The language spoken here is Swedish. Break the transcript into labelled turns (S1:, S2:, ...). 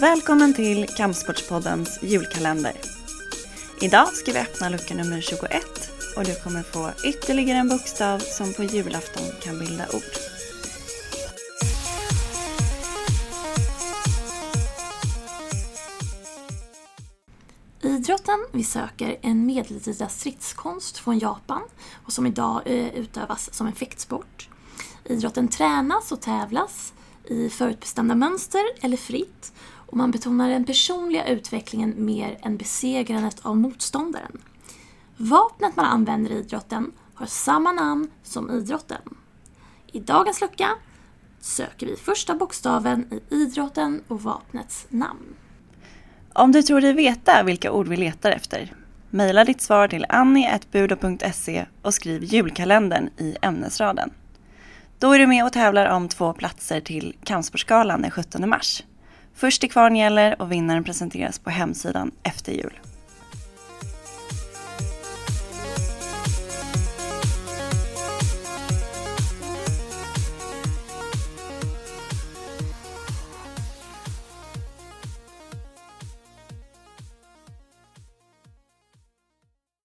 S1: Välkommen till Kampsportspoddens julkalender. Idag ska vi öppna lucka nummer 21 och du kommer få ytterligare en bokstav som på julafton kan bilda ord.
S2: Idrotten vi söker en medeltida stridskonst från Japan och som idag eh, utövas som en fäktsport. Idrotten tränas och tävlas i förutbestämda mönster eller fritt och man betonar den personliga utvecklingen mer än besegrandet av motståndaren. Vapnet man använder i idrotten har samma namn som idrotten. I dagens lucka söker vi första bokstaven i idrotten och vapnets namn.
S1: Om du tror dig veta vilka ord vi letar efter, mejla ditt svar till annie.budo.se och skriv julkalendern i ämnesraden. Då är du med och tävlar om två platser till Kampsportsgalan den 17 mars. Först till kvarn gäller och vinnaren presenteras på hemsidan efter jul.